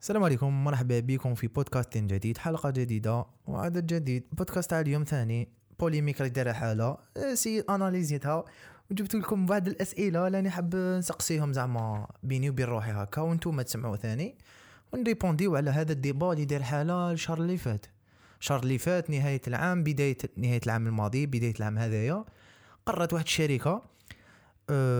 السلام عليكم مرحبا بكم في بودكاست جديد حلقة جديدة وعدد جديد. بودكاست تاع اليوم ثاني polémique اللي دايرة حالة. سي analysé يتها. وجبت لكم بعض الأسئلة لأني حاب نسقسيهم زعما بيني وبين روحي هكا وأنتم تسمعوا ثاني. ون répond يو على هذا ال débat اللي دار حالة الشهر اللي فات. الشهر اللي فات نهاية العام بداية نهاية العام الماضي بداية العام هذايا قررت واحد الشركة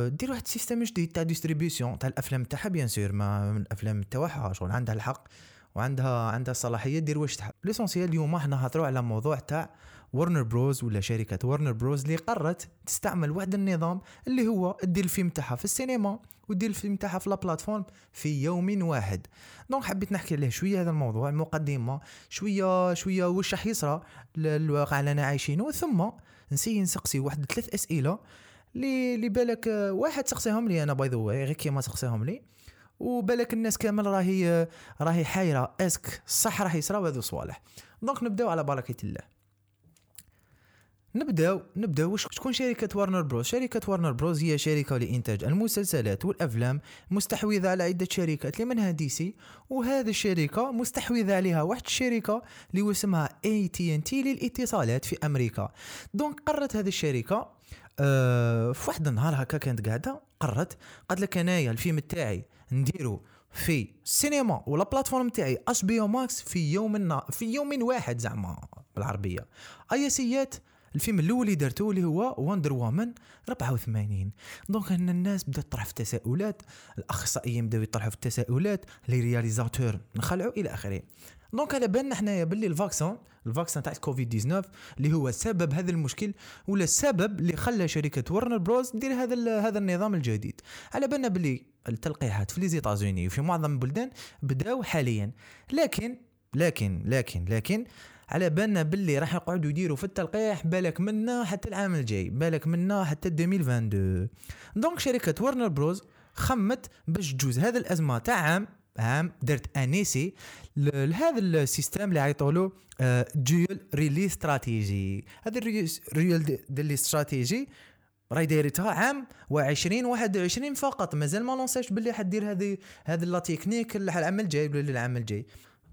دير واحد ال système جديد تاع distribution تاع الأفلام تاعها bien sûr ما من الأفلام تاعها شغل عندها الحق وعندها عندها الصلاحية دير واش تحب. l'essentiel اليوم إحنا نهضروا على موضوع تاع ورنر بروز ولا شركة ورنر بروز اللي قررت تستعمل واحد النظام اللي هو دير الفيلم تاعها في السينما ودير الفيلم تاعها في la plateforme في يوم واحد. donc حبيت نحكي عليه شوية هذا الموضوع المقدمه شوية شوية واش راح يصرى للواقع اللي أنا عايشينه ثم نسي نسقسي واحد ثلاث أسئلة اللي بالك آه، واحد سقسيهم لي أنا by the way غير كيما سقسيهم لي. وبالك الناس كامل راهي آه، راهي حايرة. est-ce que صح راح يصراو هذو صوالح. donc نبداو على بركة الله. نبداو نبداو. شكون شركة وارنر بروز شركة وارنر بروز هي شركة لإنتاج المسلسلات والأفلام مستحوذة على عدة شركات اللي منها دي سي وهذه الشركة مستحوذة عليها واحد الشركة اللي اسمها اي تي ان تي للإتصالات في أمريكا. donc قررت هذه الشركة أه في واحد النهار هكا كانت قاعدة قررت قالت لك أنايا الفيلم تاعي نديرو في السينما و la plateforme تاعي HBO Max في يوم في يوم واحد زعما بالعربية. essay ات الفيلم الأول اللي درته اللي هو Wonder Woman 84 donc هنا الناس بدات تطرح في التساؤلات الأخصائيين بداو يطرحوا في التساؤلات les réalisateurs نخلعوا إلى آخره. donc على بالنا حنايا باللي ال vaccin ال vaccin تاع الكوفيد 19 اللي هو سبب هذا المشكل ولا السبب اللي خلى شركة ورنر بروز دير هذا هذا النظام الجديد. على بالنا باللي التلقيحات في les États-Unis وفي معظم البلدان بداو حاليا. لكن لكن لكن لكن على بالنا باللي راح يقعدوا يديروا في التلقيح بالك منا حتى العام الجاي بالك منا حتى 2022 donc شركة ورنر بروز خمت باش تجوز هذا الأزمة تاع عام عام دارت un essai لهذا ال système اللي عيطوا له dual release strategy هذا ال dual release strategy راهي دايرتها عام و20 21 فقط. مازال ما lança ش باللي حدير هذه هذه la technique العام الجاي ولا العام الجاي.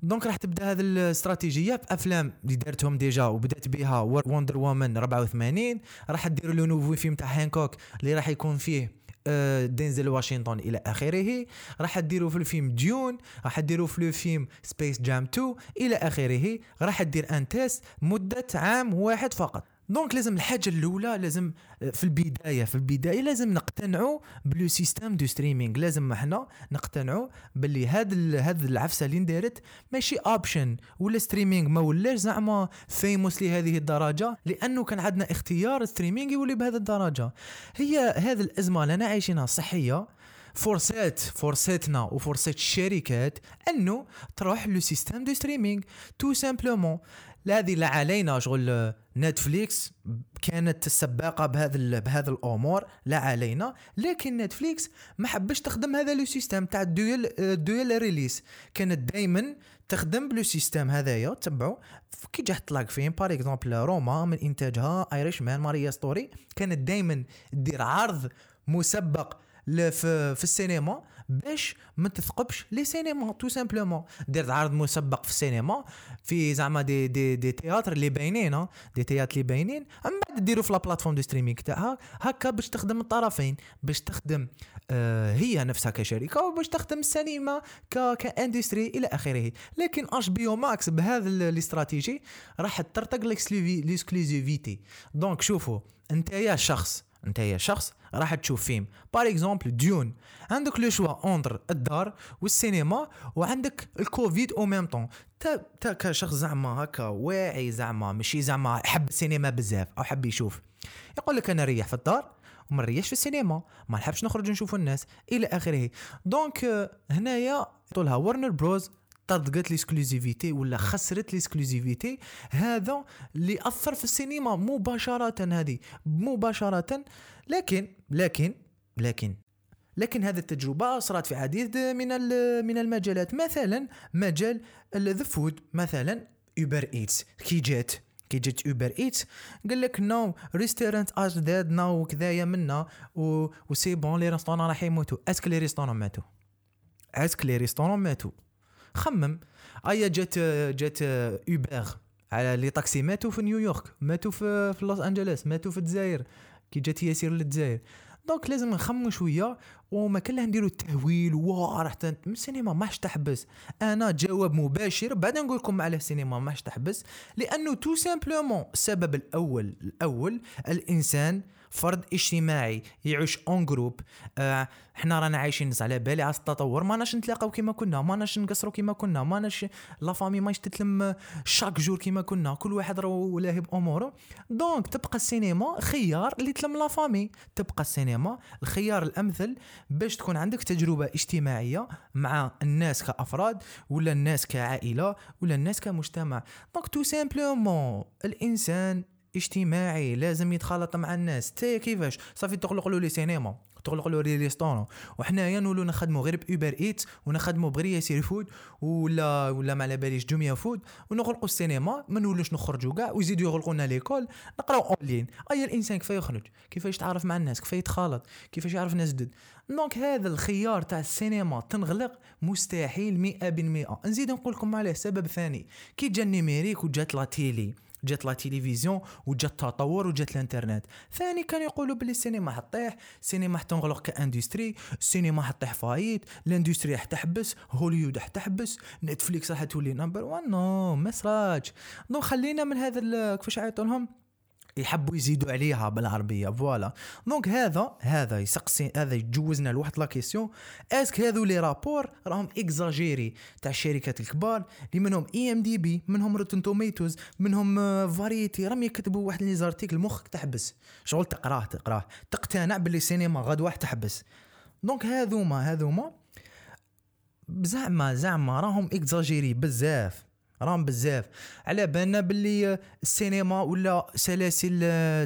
donc راح تبدأ هذه الاستراتيجية بافلام اللي دارتهم déjà وبدأت بها Wonder Woman 84 راح ديروا le nouveau film تاع هانكوك اللي راح يكون فيه دينزل واشنطن إلى آخره. راح ديروا في الفيلم Dune راح ديروا في الفيلم Space Jam 2 إلى آخره. راح دير un test مدة عام واحد فقط. donc لازم الحاجة الأولى لازم آه، في البداية في البداية لازم نقتنعوا ب le système de streaming. لازم إحنا نقتنعوا باللي هاد هاد العفسة اللي ندارت ماشي option ولا streaming ما ولاش زعما fameux لهذه الدرجة لأنه كان عندنا اختيار streaming يولي بهذه الدرجة. هي هذه الأزمة اللي أنا عايشينها صحية فرصات فرصتنا وفرصة الشركات أنه تروح le système de streaming tout simplement هذه لا علينا شغل نتفليكس كانت السباقه بهذا بهذا الأمور لا علينا. لكن نتفليكس ما حبش تخدم هذا le système تاع ال dual ال dual release كانت دائما تخدم ب le système هذايا تبعو. كي جا تطلق فيلم par exemple روما من إنتاجها Irishman Marriage Story كانت دائما دير عرض مسبق في, في السينما باش ما تثقبش les cinémas tout simplement دير عرض مسبق في السينما في زعما دي دي des théâtres اللي باينين دي تياتر اللي باينين. من بعد ديروا في la plateforme de streaming تاعها هكا باش تخدم الطرفين باش تخدم آه هي نفسها كشركة وباش تخدم السينما ك ك industry إلى آخره. لكن HBO Max بهذا الاستراتيجي راح ترتق l'exclusivité donc شوفوا أنت يا شخص انت يا شخص راح تشوف فيلم. par exemple ديون عندك le choix entre الدار والسينما وعندك الكوفيد أو ميم طون تا كشخص زعما هكا واعي زعما ماشي زعما حب السينما بزاف أو حب يشوف. يقول لك أنا ريح في الدار وما نريحش في السينما ما نحبش نخرج نشوف الناس إلى آخره. donc هنايا طولها ورنر بروز طردقت l'exclusivité ولا خسرت l'exclusivité هذا اللي أثر في السينما مباشرة هذه مباشرة. لكن لكن لكن لكن هذه التجربة صارت في عديد من من المجالات. مثلا مجال the food مثلا Uber Eats كي جات كي جات Uber Eats قال لك no restaurant is dead no كذايا منا. و c'est bon les restaurants راح يموتوا. est-ce que les restaurants ماتوا؟ est-ce que les restaurants ماتوا؟ خمم. ايا جات جات Uber على les taxis ماتوا في نيويورك ماتوا في في لوس أنجلوس ماتوا في الجزائر. كي جات ياسير للجزائر. donc لازم نخمو شوية وما كان نديرو التهويل واه راح السينما ماش تحبس. أنا جواب مباشر بعد نقول لكم على السينما ماش تحبس لأنه tout simplement السبب الأول الأول الإنسان فرد اجتماعي يعيش en groupe آه إحنا رانا عايشين على بالي على التطور ما ناش نتلاقاو كيما كنا ما ناش نقصروا كيما كنا ما ناش la famille ماش تتلم chaque jour كيما كنا كل واحد راهو لاهي باموره donc تبقى السينما خيار اللي تلم la famille تبقى السينما الخيار الأمثل باش تكون عندك تجربة اجتماعية مع الناس كأفراد ولا الناس كعائلة ولا الناس كمجتمع. donc tout simplement الإنسان اجتماعي لازم يتخالط مع الناس. تي كيفاش؟ صافي تغلق له les cinémas تغلق له les restaurants وحنايا نولو نخدمو غير ب Uber Eats ونخدمو بغير Yassir Food ولا ولا ما على باليش Jumia Food ونغلقوا السينما. ما نولوش نخرجوا كاع ويزيدوا يغلقوا لنا l'école. نقراو en ligne أي الإنسان كيف يخرج؟ كيفاش يتعرف مع الناس؟ كيف يتخالط كيفاش يعرف ناس جدد؟ donc هذا الخيار تاع السينما تنغلق مستحيل 100% نزيد نقول لكم عليه سبب ثاني. كي جا ال numérique وجات la télé جات la télévision وجات التطور وجات الانترنت. ثاني كانوا يقولوا بلي السينما حطيح السينما حتنغلق ك industry السينما حطيح فايت ال industry حتحبس هوليود حتحبس نتفليكس راح تولي number 1 no ما صراش donc خلينا من هذا كيفاش يعيطوا لهم؟ يحبوا يزيدوا عليها بالعربية. voilà. donc هذا هذا يسقسي هذا يجوزنا لواحد la question. est-ce que هذو les rapports راهم exagérés تاع الشركات الكبار اللي منهم IMDb منهم Rotten Tomatoes منهم Variety راهم يكتبوا واحد les articles مخك تحبس. شغل تقراه تقراه. تقتنع باللي السينما غدوه تحبس. donc هذوما هذوما زعما زعما راهم اكزاجيري بزاف. راهم بزاف. على بالنا باللي السينما ولا سلاسل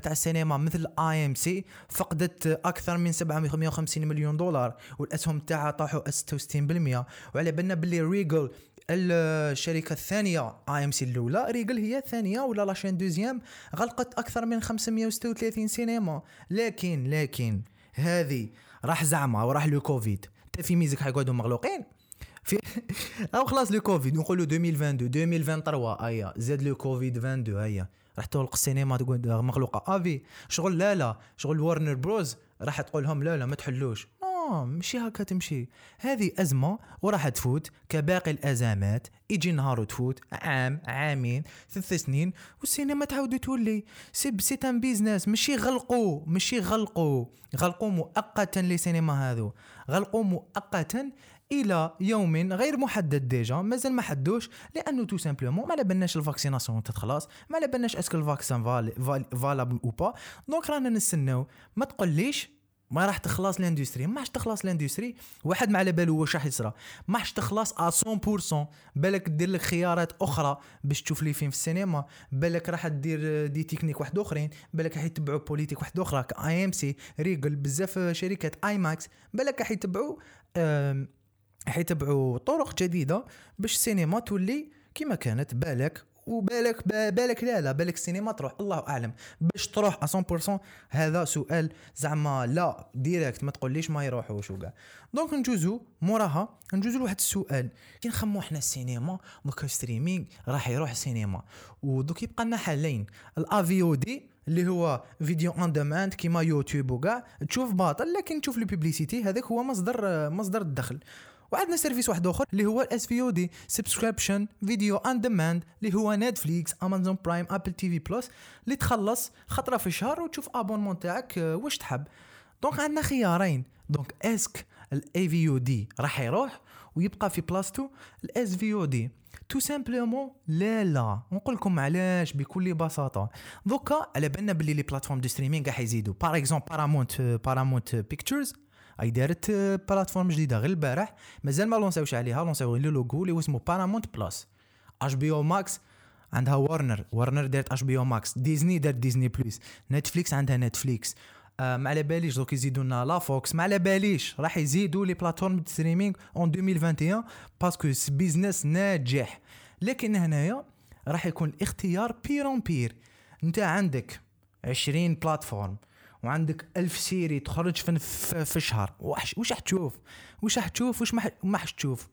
تاع السينما مثل AMC فقدت أكثر من 750 مليون دولار والأسهم تاعها طاحوا 66% وعلى بالنا باللي Regal الشركة الثانية AMC الأولى Regal هي الثانية ولا la chaîne deuxième غلقت أكثر من 536 سينما. لكن لكن هذه راح زعما وراح le Covid. في ميزك حيقعدوا مغلوقين؟ في أو خلاص le Covid نقولوا 2022 2023 أيا زاد le Covid 22 هيا راح تغلق السينما تقول مغلوقة. افي شغل لا لا شغل وارنر بروز راح تقول لهم لا لا ما تحلوش. ماشي هكا تمشي. هذه أزمة وراح تفوت كباقي الأزمات. يجي نهار وتفوت عام عامين ثلاث سنين والسينما تعاود تولي. c'est c'est un business ماشي غلقوا ماشي غلقوا. غلقوا مؤقتا للسينما هذو. غلقوا مؤقتا إلى يوم غير محدد déjà مازال ما حدوش لأنه tout simplement ما بالناش ال vaccination تتخلص ما بالناش est-ce que ال vaccin valable ou pas donc رانا نستناو. ما تقوليش ما راح تخلص ال industry ما راح تخلص ال industry واحد ما على باله واش راح يصرى ما راح تخلص 100% بالك دير لك خيارات أخرى باش تشوف les films في السينما. بالك راح دير des techniques واحد أخرين. بالك راح يتبعوا politique واحد أخرى. ك AMC Regal بزاف شركات IMAX بالك راح يتبعوا حيتبعوا طرق جديدة باش السينما تولي كما كانت. بالك وبالك بالك لا لا بالك السينما تروح. الله أعلم. باش تروح 100% هذا سؤال زعما la directe ما تقوليش ما يروحوش وكاع. donc نجوزو موراها نجوزو لواحد السؤال. كي نخمو حنا السينما دوكا streaming راح يروح السينما. ودوك يبقى لنا حالين. ال AVOD اللي هو video on demand كيما يوتيوب وكاع تشوف باطل لكن تشوف ال publicité هذاك هو مصدر مصدر الدخل. وعندنا service واحد آخر اللي هو ال SVOD subscription video on demand اللي هو Netflix Amazon Prime Apple TV Plus اللي تخلص خطرة في الشهر وتشوف abonnement تاعك آه، واش تحب. donc عندنا خيارين. donc est-ce que ال AVOD راح يروح ويبقى في بلاصتو ال SVOD tout simplement لا لا. نقول لكم علاش بكل بساطة. دوكا على بالنا باللي les plateformes de streaming راح يزيدوا. par exemple Paramount Paramount Pictures et دارت plateforme جديدة. غير البارح مازال ما لونساوش عليها. لونساو غير لوغو اللي اسمه Paramount Plus HBO Max عندها Warner Warner دارت HBO Max Disney دارت Disney Plus Netflix عندها Netflix آه ما على باليش دوك يزيدوا لنا la Fox ما على باليش. راح يزيدوا les plateformes streaming en 2021 parce que business ناجح. لكن هنايا راح يكون الاختيار pire en pire انت عندك 20 plateformes. وعندك ألف séries تخرج في, في, شهر. وش راح تشوف؟ وش راح تشوف؟ وش ما راح تشوف؟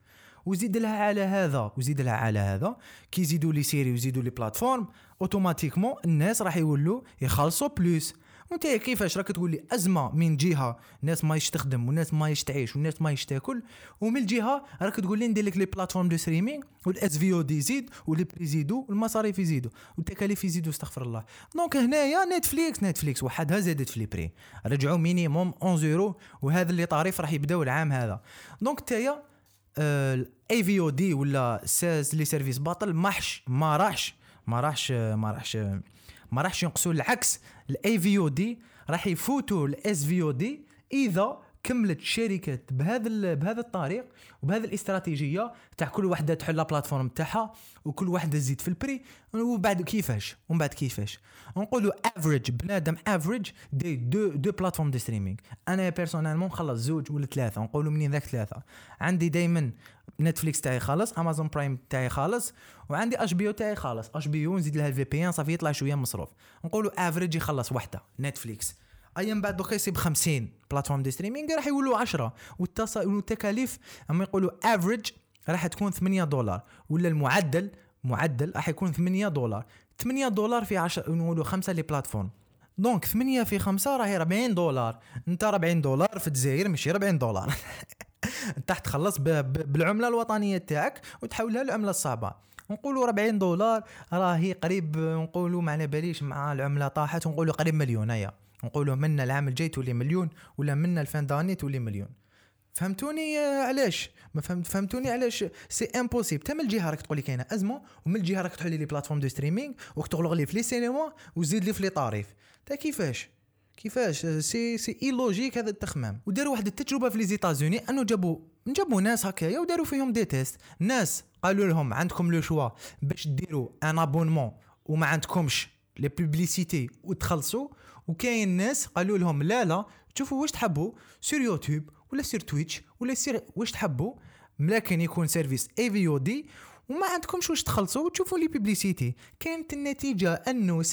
وزيد لها على هذا. وزيد لها على هذا. كي يزيدوا les séries ويزيدوا les plateformes automatiquement الناس راح يولوا يخلصوا plus وانت كيفاش راك تقول لي أزمة من جهة؟ الناس ما تخدم والناس ما تعيش والناس ما تاكل ومن الجهة راك تقول لي ندير لك les plateformes de streaming وال SVOD يزيد و les prix يزيدوا والمصاريف يزيدوا والتكاليف يزيدوا استغفر الله. donc هنايا Netflix Netflix وحدها زادت في les prix رجعوا مينيموم 11 يورو وهذا اللي طريف راح يبداو العام هذا. دونك تايا اي في أو دي ولا ساز لي سيرفيس باطل محش ما راحش ما راحش ما راحش ما راحش ينقصوا العكس الاي في أو دي راح يفوتوا الاس في أو دي إذا كملت الشركات بهذا بهذا الطريق وبهذه الاستراتيجية تاع كل وحدة تحل بلاتفورم تاعها وكل وحدة تزيد في البري. وبعد كيفاش؟ ومن بعد كيفاش؟ نقولوا average بنادم average des de de plateformes de streaming أنا personnellement نخلص زوج ولا ثلاثة نقولوا منين ذاك ثلاثة. عندي دائما Netflix تاعي خالص Amazon Prime تاعي خالص وعندي HBO تاعي خالص. HBO نزيد لها ال VPN صافي يطلع شوية مصروف. نقولوا average يخلص وحدة Netflix ايا بعد دوكا يصيب 50 plateformes de streaming راح يولوا 10 والتكاليف اما يقولوا average راح تكون 8 دولار. ولا المعدل معدل راح يكون 8 دولار. 8 دولار في 10 نقولوا 5 les plateformes donc 8 في 5 راهي 40 دولار. أنت 40 دولار في الجزائر ماشي 40 دولار. أنت تخلص بالعملة الوطنية تاعك وتحولها للعملة الصعبة. نقولوا 40 دولار راهي قريب نقولوا ما على باليش مع العملة طاحت ونقولوا قريب مليون هيا. نقولوا منا العام الجاي تولي مليون ولا منا la fin d'année تولي مليون. فهمتوني؟ علاش؟ ما فهمت فهمتوني علاش؟ c'est impossible تا من الجهة راك تقول لي كاينة؟ ازمه ومن الجهة راك تحل les plateformes de streaming وتغلق لي في les cinémas وزيد لي في les tarifs تا كيفاش؟ كيفاش؟ c'est c'est illogique هذا التخمام. وداروا واحد التجربة في les États-Unis أنه جابوا جابوا ناس هكايا وداروا فيهم des tests ناس قالوا لهم عندكم le choix باش ديروا un abonnement وما عندكمش les publicités وتخلصوا وكاين ناس قالوا لهم لا لا شوفوا واش تحبوا sur YouTube ولا sur Twitch ولا sur واش تحبوا لكن يكون service AVOD وما عندكمش واش تخلصوا وتشوفوا les publicités كانت النتيجة أنه 76%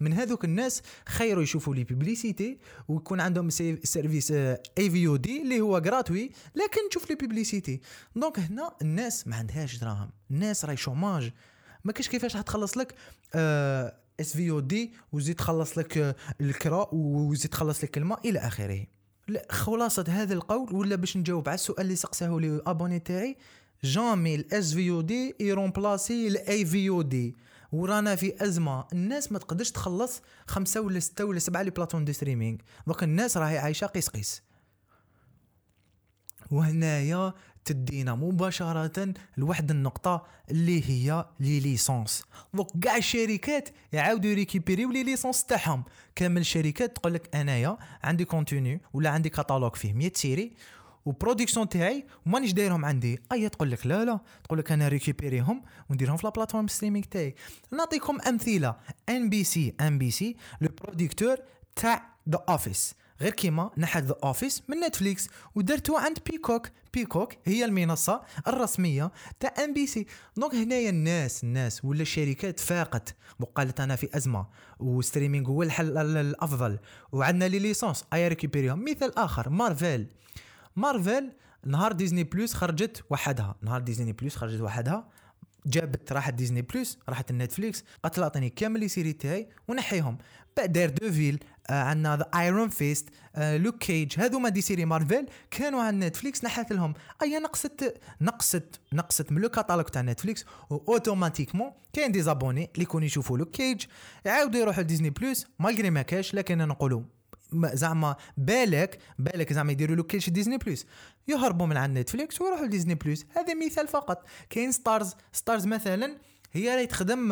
من هذوك الناس خيروا يشوفوا les publicités ويكون عندهم service AVOD اللي هو gratuit لكن تشوف les publicités donc هنا الناس ما عندهاش دراهم. الناس راهي chômage ما كاش كيفاش تخلص لك SVOD وزيد تخلص لك آه، الكرا وزيد تخلص لك الماء إلى آخره. خلاصة هذا القول ولا باش نجاوب على السؤال اللي سقساه les abonnés تاعي جامي الاس في أو دي يرومبلاسي الاي في أو دي ورانا في أزمة الناس ما تقدرش تخلص خمسة ولا ستة ولا سبعة les plateformes de streaming donc الناس راهي عايشة قيس قيس وهنايا تدينا مباشرة لواحد النقطة اللي هي les licences. donc كاع الشركات يعاودوا يريكيبيريو les licences تاعهم. كامل الشركات تقول لك أنايا عندي contenu ولا عندي كاتالوج فيه 100 séries و production تاعي ومانيش دايرهم عندي. اي تقول لك لا لا تقول لك أنا ريكيبيريهم ونديرهم في ال plateforme streaming تاعي. نعطيكم أمثلة. ان بي سي ان بي سي لو بروديكتور تاع The Office غير كيما نحت The Office من Netflix ودرتو عند Peacock Peacock هي المنصة الرسمية تاع NBC donc هنايا الناس الناس ولا الشركات فاقت. وقالت أنا في أزمة و streaming هو الحل الأفضل. وعندنا les licences et ريكوبيريهم مثال آخر Marvel Marvel نهار Disney Plus خرجت وحدها. نهار Disney Plus خرجت وحدها. جابت راحت Disney Plus راحت ل Netflix قالت أعطيني كامل les séries تاعي ونحيهم. بعد Daredevil آه عندنا The Iron Fist Luke Cage هذوما des séries Marvel كانوا على Netflix نحات لهم. اي نقصت نقصت نقصت من le catalogue تاع Netflix automatiquement كاين des abonnés اللي يكونوا يشوفوا Luke Cage يعاودوا يروحوا ل Disney Plus malgré ما كاش لكن نقولوا زعما بالك بالك زعما يديروا له كلش Disney Plus يهربوا من عند Netflix ويروحوا ل Disney Plus هذا مثال فقط. كاين Starz Starz مثلا هي راهي تخدم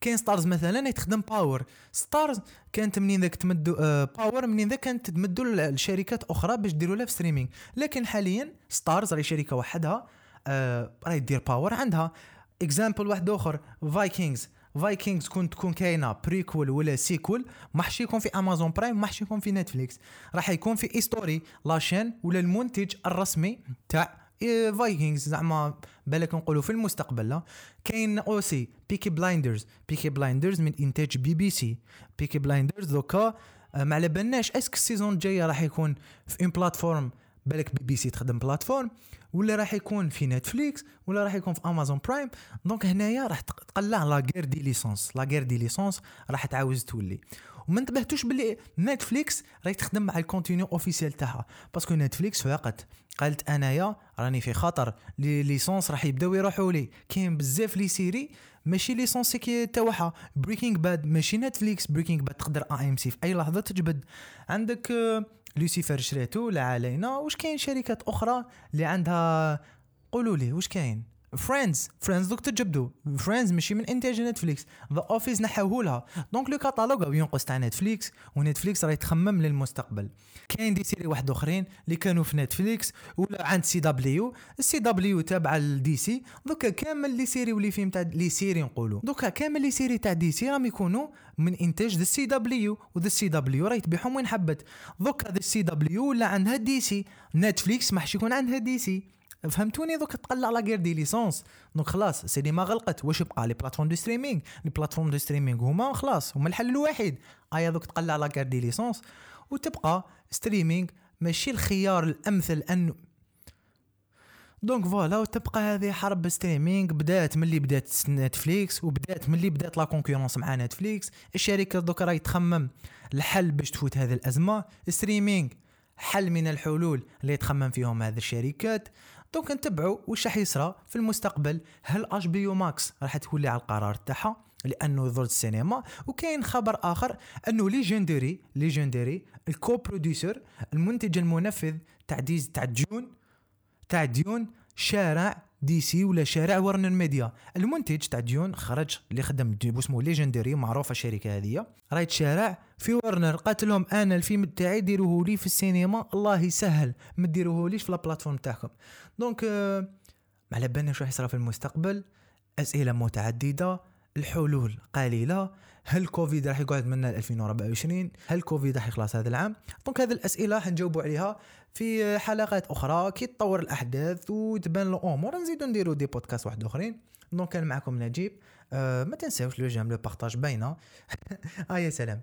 كاين Starz مثلا راهي تخدم Power Starz كانت منين ذاك تمدوا Power منين ذاك كانت تمدوا لشركات أخرى باش ديروا لها في streaming لكن حاليا Starz راهي شركة وحدها راهي دير Power عندها. exemple واحد آخر Vikings Vikings كنت تكون كاينة prequel ولا sequel ما راحش يكون في Amazon Prime ما راحش يكون في Netflix راح يكون في History la chaîne ولا المنتج الرسمي تاع Vikings زعما بالك نقولوا في المستقبل لا؟ كاين aussi Peaky Blinders Peaky Blinders من إنتاج بي بي سي Peaky Blinders دوكا ما على بالناش est-ce que ال saison الجاية راح يكون في une plateforme بالك بي بي سي تخدم plateforme ولا راح يكون في Netflix ولا راح يكون في Amazon Prime. donc هنايا راح تقلع la guerre des licences la guerre des licences راح تعاود تولي. وما انتبهتوش باللي Netflix راهي تخدم مع ال contenu officiel تاعها. parce que Netflix فاقت قالت أنايا راني في خطر. les licences راح يبداو يروحوا لي. كاين بزاف les séries ماشي licence كي تاعها Breaking Bad ماشي Netflix. Breaking Bad تقدر AMC في أي لحظة تجبد. عندك لوسيفر شريتو لا علينا. واش كاين شركات أخرى اللي عندها قولوا لي واش كاين؟ Friends Friends دوك تجبدوا Friends ماشي من إنتاج Netflix The Office نحاوه donc le catalogue ينقص تاع Netflix و Netflix راهي تخمم للمستقبل. كاين des séries واحد أخرين اللي كانوا في Netflix ولا عند سي دبليو السي دبليو تابعة لدي سي دوكا كامل les séries و les films تاع les séries نقولوا دوكا كامل les séries تاع DC راهم يكونوا من إنتاج ذا سي دبليو وذا سي دبليو راهي تبيعهم وين حبت. دوكا ذا سي دبليو ولا عندها DC Netflix ما يكون عندها DC فهمتوني دوك تقلع la guerre des licences. donc خلاص سينما غلقت. واش يبقى les plateformes de streaming؟ les plateformes de streaming هما خلاص هما الحل الوحيد آيا دوك تقلع la guerre des licences. وتبقى streaming ماشي الخيار الأمثل انه donc voilà وتبقى هذه حرب streaming. بدات ملي بدات Netflix وبدات ملي بدات la concurrence مع Netflix. الشركة دوك راهي تخمم الحل باش تفوت هذه الأزمة. streaming حل من الحلول اللي تخمم فيهم هذه الشركات. donc نتبعوا واش راح يصرى في المستقبل. هل HBO Max راح تولي على القرار تاعها؟ لأنه ضد السينما. وكاين خبر آخر أنه ليجندري ليجندري الكو بروديسر المنتج المنفذ تاع تاع ديون تاع ديون شارع دي سي ولا شارع ورنر ميديا المنتج تاع ديون خرج اللي خدم اسمه ليجندري معروفة الشركة هذه. رايت شارع في ورنر قالت لهم أنا الفيلم تاعي ديروه لي في السينما. الله يسهل. ما ديروه ليش في البلاتفورم تاعكم. دونك آه ما على بالنا شو يصرى في المستقبل؟ أسئلة متعددة. الحلول قليلة. هل كوفيد راح يقعد منا ل 2024 هل كوفيد راح يخلص هذا العام؟ donc هذه الأسئلة حنجاوبوا عليها في حلقات أخرى. كي تطور الأحداث وتبان الأمور. نزيدو نديرو des podcasts واحد آخرين. donc كان معكم نجيب. أه ما تنساوش le j'aime le partage باينة. آه يا سلام.